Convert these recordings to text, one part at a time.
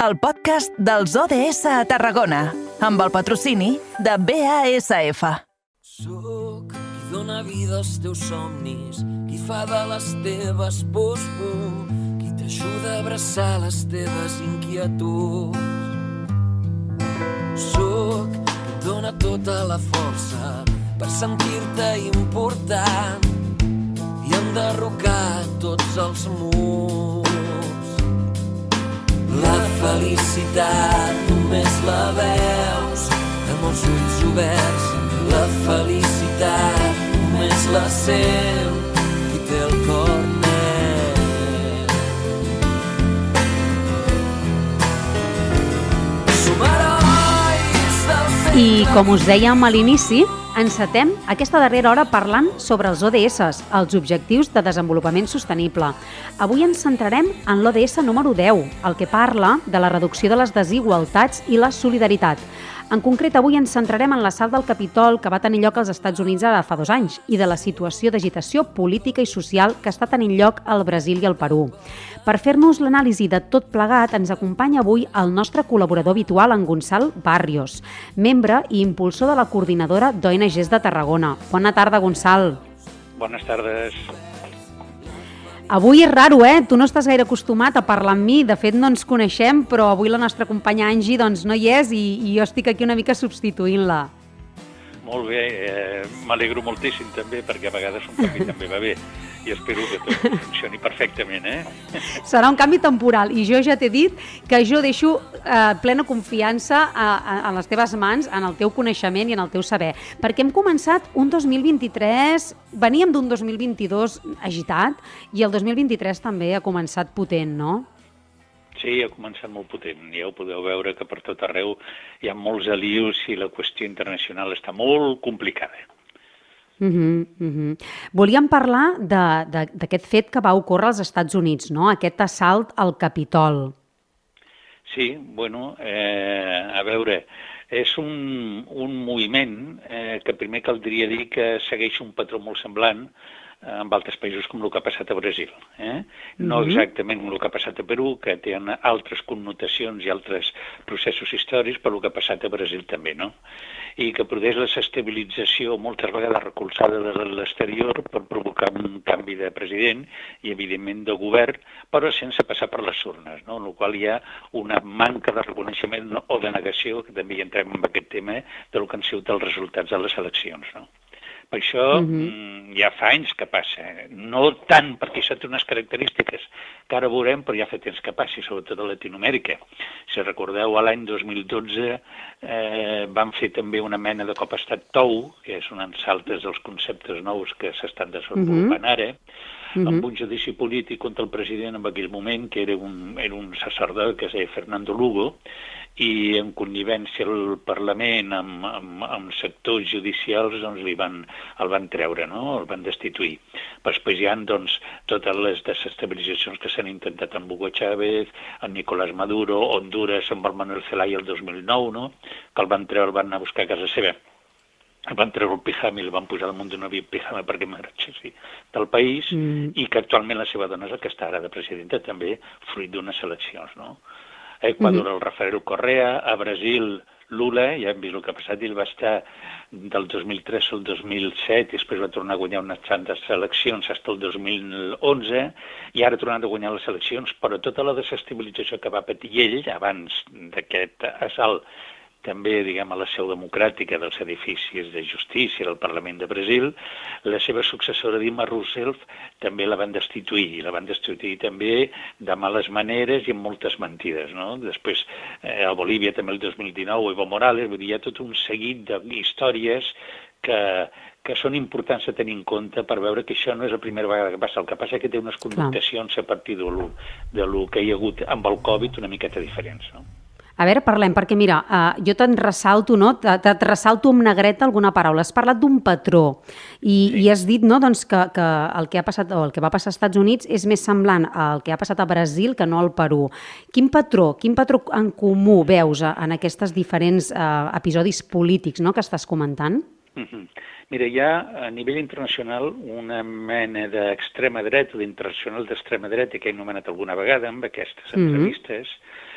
el podcast dels ODS a Tarragona, amb el patrocini de BASF. Soc qui dóna vida als teus somnis, qui fa de les teves pors por, qui t'ajuda a abraçar les teves inquietuds. Soc qui dóna tota la força per sentir-te important i enderrocar tots els murs. La felicitat només la veus amb els ulls oberts. La felicitat només la sent qui té el cor net. I com us dèiem a l'inici, encetem aquesta darrera hora parlant sobre els ODS, els Objectius de Desenvolupament Sostenible. Avui ens centrarem en l'ODS número 10, el que parla de la reducció de les desigualtats i la solidaritat. En concret, avui ens centrarem en l'assalt del Capitol que va tenir lloc als Estats Units ara fa dos anys i de la situació d'agitació política i social que està tenint lloc al Brasil i al Perú. Per fer-nos l'anàlisi de tot plegat, ens acompanya avui el nostre col·laborador habitual, en Gonçal Barrios, membre i impulsor de la coordinadora d'ONGs de Tarragona. Bona tarda, Gonçal. Bones tardes. Avui és raro, eh? Tu no estàs gaire acostumat a parlar amb mi. De fet, no ens coneixem, però avui la nostra companya Angie doncs, no hi és i, i jo estic aquí una mica substituint-la. Molt bé, eh, m'alegro moltíssim també, perquè a vegades un canvi també va bé i espero que tot funcioni perfectament, eh? Serà un canvi temporal i jo ja t'he dit que jo deixo eh, plena confiança a, a, les teves mans, en el teu coneixement i en el teu saber. Perquè hem començat un 2023, veníem d'un 2022 agitat i el 2023 també ha començat potent, no? Sí, ha començat molt potent. Ja ho podeu veure que per tot arreu hi ha molts alius i la qüestió internacional està molt complicada. Uh -huh, uh -huh. Volíem parlar d'aquest fet que va ocórrer als Estats Units, no? aquest assalt al Capitol. Sí, bueno, eh, a veure, és un, un moviment eh, que primer caldria dir que segueix un patró molt semblant amb altres països com el que ha passat a Brasil. Eh? No exactament com el que ha passat a Perú, que tenen altres connotacions i altres processos històrics, però el que ha passat a Brasil també, no? I que produeix la desestabilització moltes vegades recolzada de l'exterior per provocar un canvi de president i, evidentment, de govern, però sense passar per les urnes, no? en la qual hi ha una manca de reconeixement o de negació, que també hi entrem en aquest tema, del que han sigut els resultats de les eleccions. No? Això uh -huh. ja fa anys que passa. No tant perquè això té unes característiques que ara veurem, però ja fa temps que passi, sobretot a Latinoamèrica. Si recordeu, a l'any 2012 eh, van fer també una mena de cop estat tou, que és un ensaltes dels conceptes nous que s'estan desenvolupant uh -huh. ara, amb un judici polític contra el president en aquell moment, que era un, era un sacerdot que es deia Fernando Lugo, i en connivència al Parlament amb, amb, amb sectors judicials doncs li van, el van treure, no? el van destituir. Però després hi ha doncs, totes les desestabilitzacions que s'han intentat amb Hugo Chávez, amb Nicolás Maduro, Honduras amb el Manuel Zelaya el 2009, no? que el van treure, el van anar a buscar a casa seva el van treure el pijama i el van posar al munt d'un avió pijama perquè marxessi del país mm. i que actualment la seva dona és la que està ara de presidenta també fruit d'unes eleccions, no? A Equador, mm -hmm. el Rafael Correa, a Brasil, Lula, ja hem vist el que ha passat, ell va estar del 2003 al 2007, i després va tornar a guanyar unes tantes eleccions fins al 2011, i ara ha tornat a guanyar les eleccions, però tota la desestabilització que va patir ell abans d'aquest assalt també, diguem, a la seu democràtica dels edificis de justícia del Parlament de Brasil, la seva successora Dilma Rousseff també la van destituir, i la van destituir també de males maneres i amb moltes mentides, no? Després, eh, a Bolívia també el 2019, Evo Morales, vull dir, hi ha tot un seguit d'històries que, que són importants a tenir en compte per veure que això no és la primera vegada que passa. El que passa és que té unes connotacions a partir de lo, de lo que hi ha hagut amb el Covid una miqueta diferents, no? A veure, parlem, perquè mira, uh, jo te'n ressalto, no? Te't ressalto amb negreta alguna paraula. Has parlat d'un patró i, sí. i has dit no, doncs, que, que el que ha passat o el que va passar als Estats Units és més semblant al que ha passat a Brasil que no al Perú. Quin patró, quin patró en comú veus en aquests diferents uh, episodis polítics no, que estàs comentant? Mm -hmm. Mira, hi ha a nivell internacional una mena d'extrema dreta, d'internacional d'extrema dreta, que he anomenat alguna vegada amb aquestes entrevistes, mm -hmm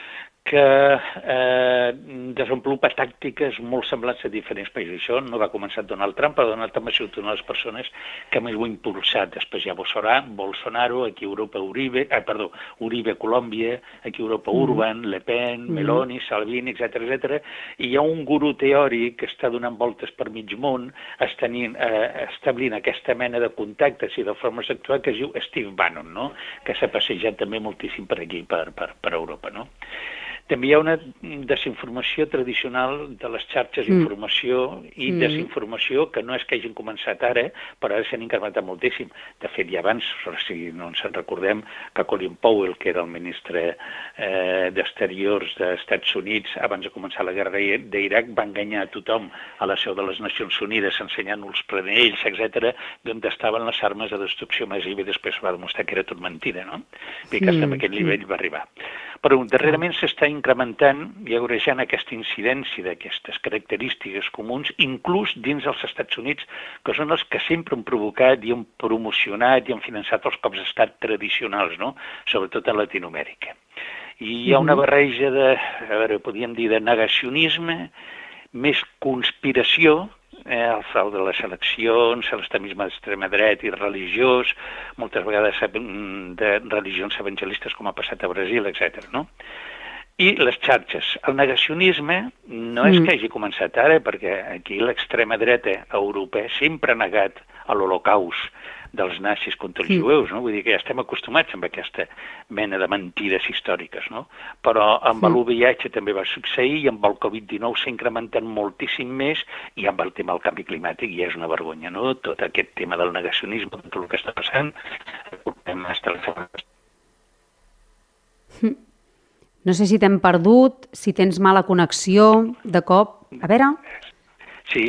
que eh, desenvolupa tàctiques molt semblants a diferents països. Això no va començar Donald Trump, però Donald Trump ha sigut una de les persones que més ho ha impulsat. Després hi ha Bolsonaro, aquí a Europa Uribe, eh, perdó, Uribe Colòmbia, aquí a Europa mm. Urban, Le Pen, mm. Meloni, Salvini, etc etc. I hi ha un guru teòric que està donant voltes per mig món, estenint, eh, establint aquesta mena de contactes i de formes d'actuar que es diu Steve Bannon, no? que s'ha passejat també moltíssim per aquí, per, per, per Europa. No? També hi ha una desinformació tradicional de les xarxes d'informació mm. i mm. desinformació que no és que hagin començat ara, però ara s'han incrementat moltíssim. De fet, ja abans, si no ens en recordem, que Colin Powell, que era el ministre eh, d'Exteriors dels Estats Units, abans de començar la guerra d'Iraq, va enganyar a tothom a la seu de les Nacions Unides ensenyant els planells, etc, d'on estaven les armes de destrucció massiva i després va demostrar que era tot mentida, no? I que mm. a aquest nivell va arribar. Però darrerament s'està incrementant i agrejant aquesta incidència d'aquestes característiques comuns, inclús dins dels Estats Units, que són els que sempre han provocat i han promocionat i han finançat els cops d'estat tradicionals, no? sobretot a Latinoamèrica. I hi ha una barreja de, a veure, podríem dir, de negacionisme, més conspiració, eh, el frau de les eleccions, l'extremisme d'extrema dret i religiós, moltes vegades de religions evangelistes com ha passat a Brasil, etc. no? I les xarxes. El negacionisme no és mm. que hagi començat ara, perquè aquí l'extrema dreta europea sempre ha negat l'Holocaust dels nazis contra els mm. jueus, no? Vull dir que ja estem acostumats amb aquesta mena de mentides històriques, no? Però amb mm. l'UVIH també va succeir i amb el Covid-19 s'ha incrementat moltíssim més i amb el tema del canvi climàtic ja és una vergonya, no? Tot aquest tema del negacionisme, tot el que està passant, portem hasta la no sé si t'hem perdut, si tens mala connexió, de cop... A veure... Sí,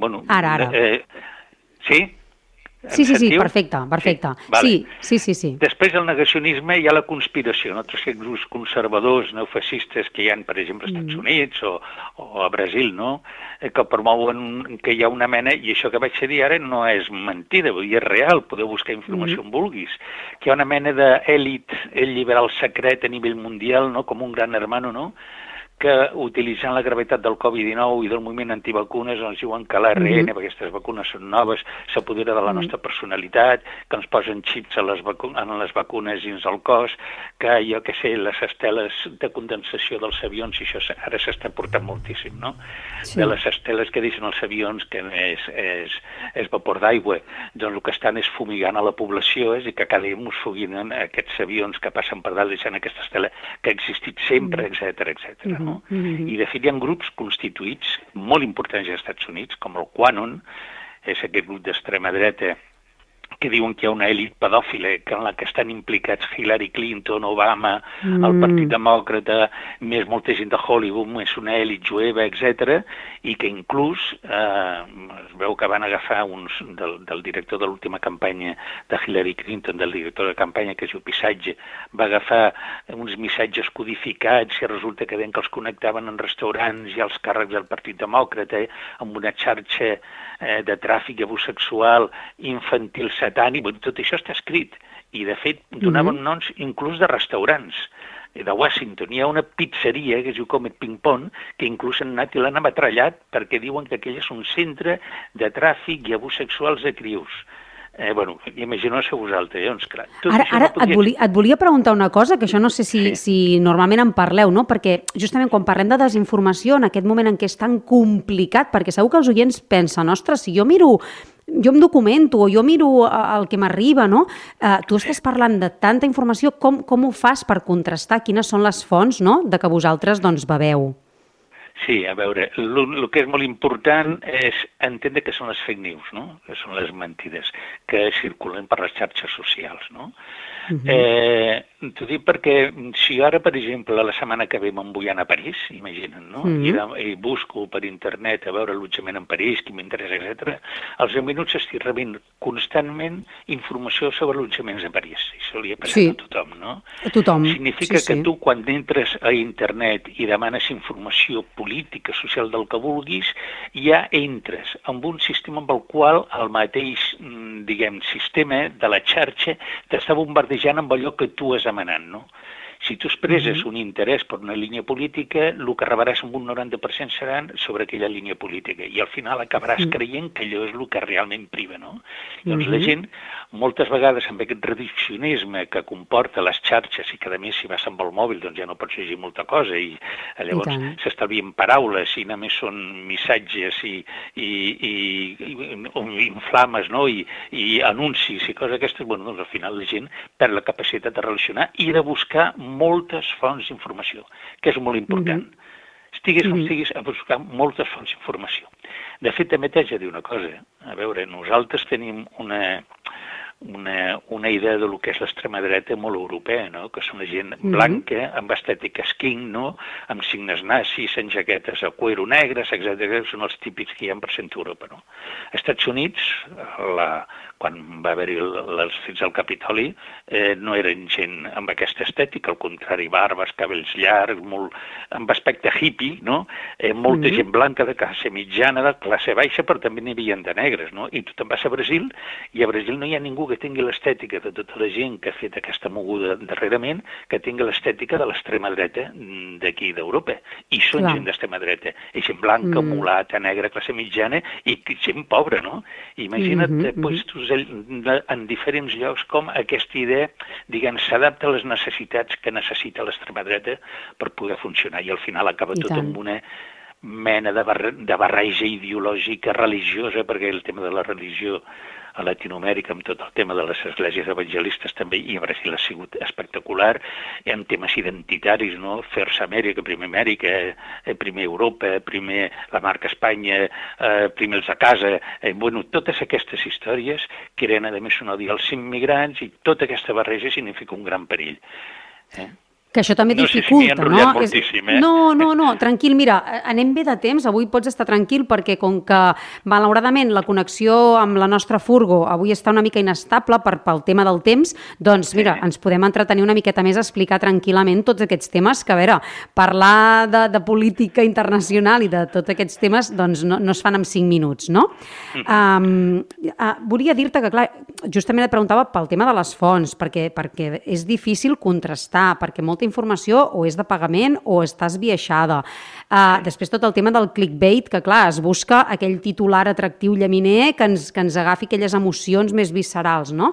bueno... Ara, ara. Eh, sí? Sí, sí, sí, perfecte, perfecte. Sí, vale. sí, sí, sí, sí. Després del negacionisme hi ha la conspiració, no? aquests grups conservadors, neofascistes que hi ha, per exemple, als Estats mm. Units o, o a Brasil, no? Eh, que promouen que hi ha una mena, i això que vaig dir ara no és mentida, vull dir, és real, podeu buscar informació mm. on vulguis, que hi ha una mena d'èlit liberal secret a nivell mundial, no? com un gran hermano, no? Que utilitzant la gravetat del Covid-19 i del moviment antivacunes ens diuen que l'ARN, mm -hmm. perquè aquestes vacunes són noves, s'apodera de la mhm. nostra personalitat, que ens posen xips a les, en les vacunes dins el cos, que jo que sé, les esteles de condensació dels avions, i això ara s'està portant moltíssim, no? Sí. De les esteles que deixen els avions, que és, és, és vapor d'aigua, doncs el que estan és fumigant a la població, és i que cada dia ens foguinen aquests avions que passen per dalt deixant aquesta estela que ha existit sempre, etc mm -hmm. etc. No? Mm -hmm. I de fet hi ha grups constituïts molt importants als Estats Units, com el Quanon, és aquest grup d'extrema dreta que diuen que hi ha una èlit pedòfila que en la que estan implicats Hillary Clinton, Obama, mm. el Partit Demòcrata, més molta gent de Hollywood, més una èlit jueva, etc, i que inclús eh, es veu que van agafar uns del, del director de l'última campanya de Hillary Clinton, del director de campanya que es diu Pissatge, va agafar uns missatges codificats i resulta que deien que els connectaven en restaurants i als càrrecs del Partit Demòcrata eh, amb una xarxa eh, de tràfic abús sexual infantil satànic, tot això està escrit. I, de fet, donaven mm -hmm. noms inclús de restaurants de Washington. Hi ha una pizzeria que es diu Comet Ping Pong, que inclús han anat i l'han ametrallat perquè diuen que aquell és un centre de tràfic i abús sexuals de crius. Eh, bueno, imagineu-se vosaltres, eh? doncs, clar, tot ara, ara no podria... et, volia, et volia preguntar una cosa, que això no sé si, sí. si normalment en parleu, no? perquè justament quan parlem de desinformació, en aquest moment en què és tan complicat, perquè segur que els oients pensen, ostres, si jo miro jo em documento o jo miro eh, el que m'arriba, no? Uh, tu estàs parlant de tanta informació, com, com ho fas per contrastar? Quines són les fonts no? de que vosaltres doncs, beveu? Sí, a veure, el que és molt important és entendre que són les fake news, no? que són les mentides que circulen per les xarxes socials. No? Uh -huh. eh, T'ho dic perquè si ara, per exemple, la setmana que ve me'n vull anar a París, imagina't, no? Uh -huh. I, I busco per internet a veure allotjament en París, qui m'interessa, etc. als 10 minuts estic rebent constantment informació sobre allotjaments a París. Això li ha passat sí. a tothom, no? A tothom. Significa sí, que tu, quan entres a internet i demanes informació política, social, del que vulguis, ja entres en un sistema amb el qual el mateix, mm, diguem, sistema de la xarxa t'està bombardejant amb allò que tu has demanant, no? Si tu expresses un interès per una línia política, el que rebràs amb un 90% seran sobre aquella línia política i al final acabaràs creient que allò és el que realment priva, no? -huh. la gent, moltes vegades amb aquest reduccionisme que comporta les xarxes i que a més si vas amb el mòbil doncs ja no pots llegir molta cosa i eh, llavors s'estalvien paraules i només són missatges i, i, i, i, i inflames, no? I, i anuncis i coses aquestes, bueno, doncs al final la gent perd la capacitat de relacionar i de buscar moltes fonts d'informació, que és molt important. Mm -hmm. Estiguis on estiguis a buscar moltes fonts d'informació. De fet, també t'haig de dir una cosa. A veure, nosaltres tenim una, una, una idea de lo que és l'extrema dreta molt europea, no? que són gent blanca, mm -hmm. amb estètica skin, no? amb signes nazis, en jaquetes a cuero negres, etc. Són els típics que hi ha per centre Europa. No? Als Estats Units, la, quan va haver-hi els fets al Capitoli, eh, no eren gent amb aquesta estètica, al contrari, barbes, cabells llargs, molt, amb aspecte hippie, no? Eh, molta mm -hmm. gent blanca de classe mitjana, de classe baixa, però també n'hi havia de negres, no? I tu te'n vas a Brasil, i a Brasil no hi ha ningú que tingui l'estètica de tota la gent que ha fet aquesta moguda darrerament, que tingui l'estètica de l'extrema dreta d'aquí d'Europa. I són Clar. gent d'extrema dreta. I gent blanca, mm. mulata, negra, classe mitjana, i gent pobra, no? Imagina't, mm -hmm, pues, tu en diferents llocs com aquesta idea, diguem, s'adapta a les necessitats que necessita l'extrema dreta per poder funcionar i al final acaba I tot tant. amb una mena de, bar de barreja ideològica religiosa, perquè el tema de la religió a Latinoamèrica amb tot el tema de les esglésies evangelistes també, i a Brasil ha sigut espectacular, en temes identitaris, no? First Amèrica, primer Amèrica, eh, primer Europa, primer la marca Espanya, eh, primer els a casa, eh, bueno, totes aquestes històries creen, a més, un odi als immigrants i tota aquesta barreja significa un gran perill. Eh? Que això també no dificulta, sé si no? Moltíssim, eh? No, no, no, tranquil, mira, anem bé de temps, avui pots estar tranquil perquè com que malauradament la connexió amb la nostra furgo avui està una mica inestable per, pel tema del temps, doncs mira, sí. ens podem entretenir una miqueta més a explicar tranquil·lament tots aquests temes, que a veure, parlar de, de política internacional i de tots aquests temes doncs no, no es fan en cinc minuts, no? Um, uh, volia dir-te que, clar, justament et preguntava pel tema de les fonts, perquè, perquè és difícil contrastar, perquè molta informació o és de pagament o està esbiaixada. Uh, després tot el tema del clickbait, que clar, es busca aquell titular atractiu llaminer que ens, que ens agafi aquelles emocions més viscerals, no?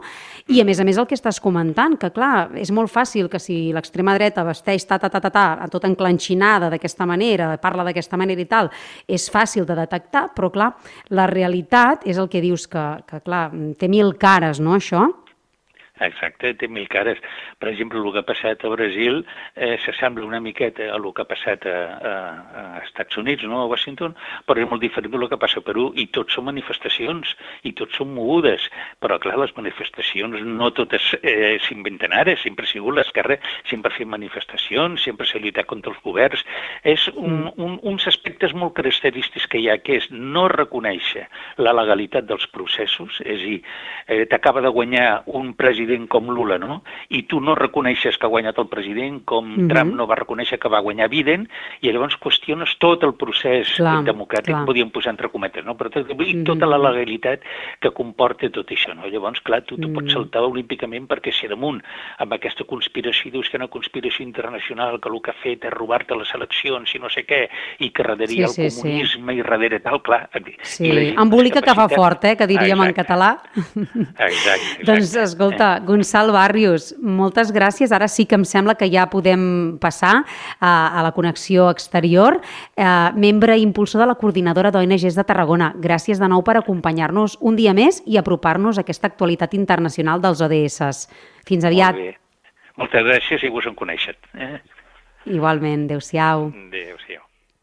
I a més a més el que estàs comentant, que clar, és molt fàcil que si l'extrema dreta vesteix ta ta ta ta ta, tot enclanxinada d'aquesta manera, parla d'aquesta manera i tal, és fàcil de detectar, però clar, la realitat és el que dius que, que clar, té mil cares, no, això? Exacte, té mil cares. Per exemple, el que ha passat a Brasil eh, s'assembla una miqueta a el que ha passat a, a, a Estats Units, no? a Washington, però és molt diferent del que passa a Perú, i tots són manifestacions, i tots són mogudes. Però, clar, les manifestacions no totes eh, s'inventen ara, sempre ha sigut l'esquerra, sempre ha fet manifestacions, sempre s'ha lluitat contra els governs. És un, mm. un, uns aspectes molt característics que hi ha, que és no reconèixer la legalitat dels processos, és a dir, eh, t'acaba de guanyar un president president com Lula, no? I tu no reconeixes que ha guanyat el president, com mm -hmm. Trump no va reconèixer que va guanyar Biden, i llavors qüestiones tot el procés clar, democràtic, clar. podíem posar entre cometes, no? Però tot, i mm -hmm. tota la legalitat que comporta tot això, no? Llavors, clar, tu, tu mm -hmm. pots saltar olímpicament perquè si damunt, amb aquesta conspiració, dius que una conspiració internacional que el que ha fet és robar-te les eleccions i no sé què, i que darrere sí, el sí, comunisme sí. i darrere tal, clar... Sí, embolica que fa fort, eh, que diríem exacte. en català. Exacte, exacte. doncs, escolta, Gonçal Barrios, moltes gràcies. Ara sí que em sembla que ja podem passar a, a la connexió exterior. Eh, membre i impulsor de la coordinadora d'ONGs de Tarragona. Gràcies de nou per acompanyar-nos un dia més i apropar-nos a aquesta actualitat internacional dels ODS. Fins aviat. Molt bé. Moltes gràcies i vos en coneixet. Eh? Igualment. Adéu-siau. Adéu-siau.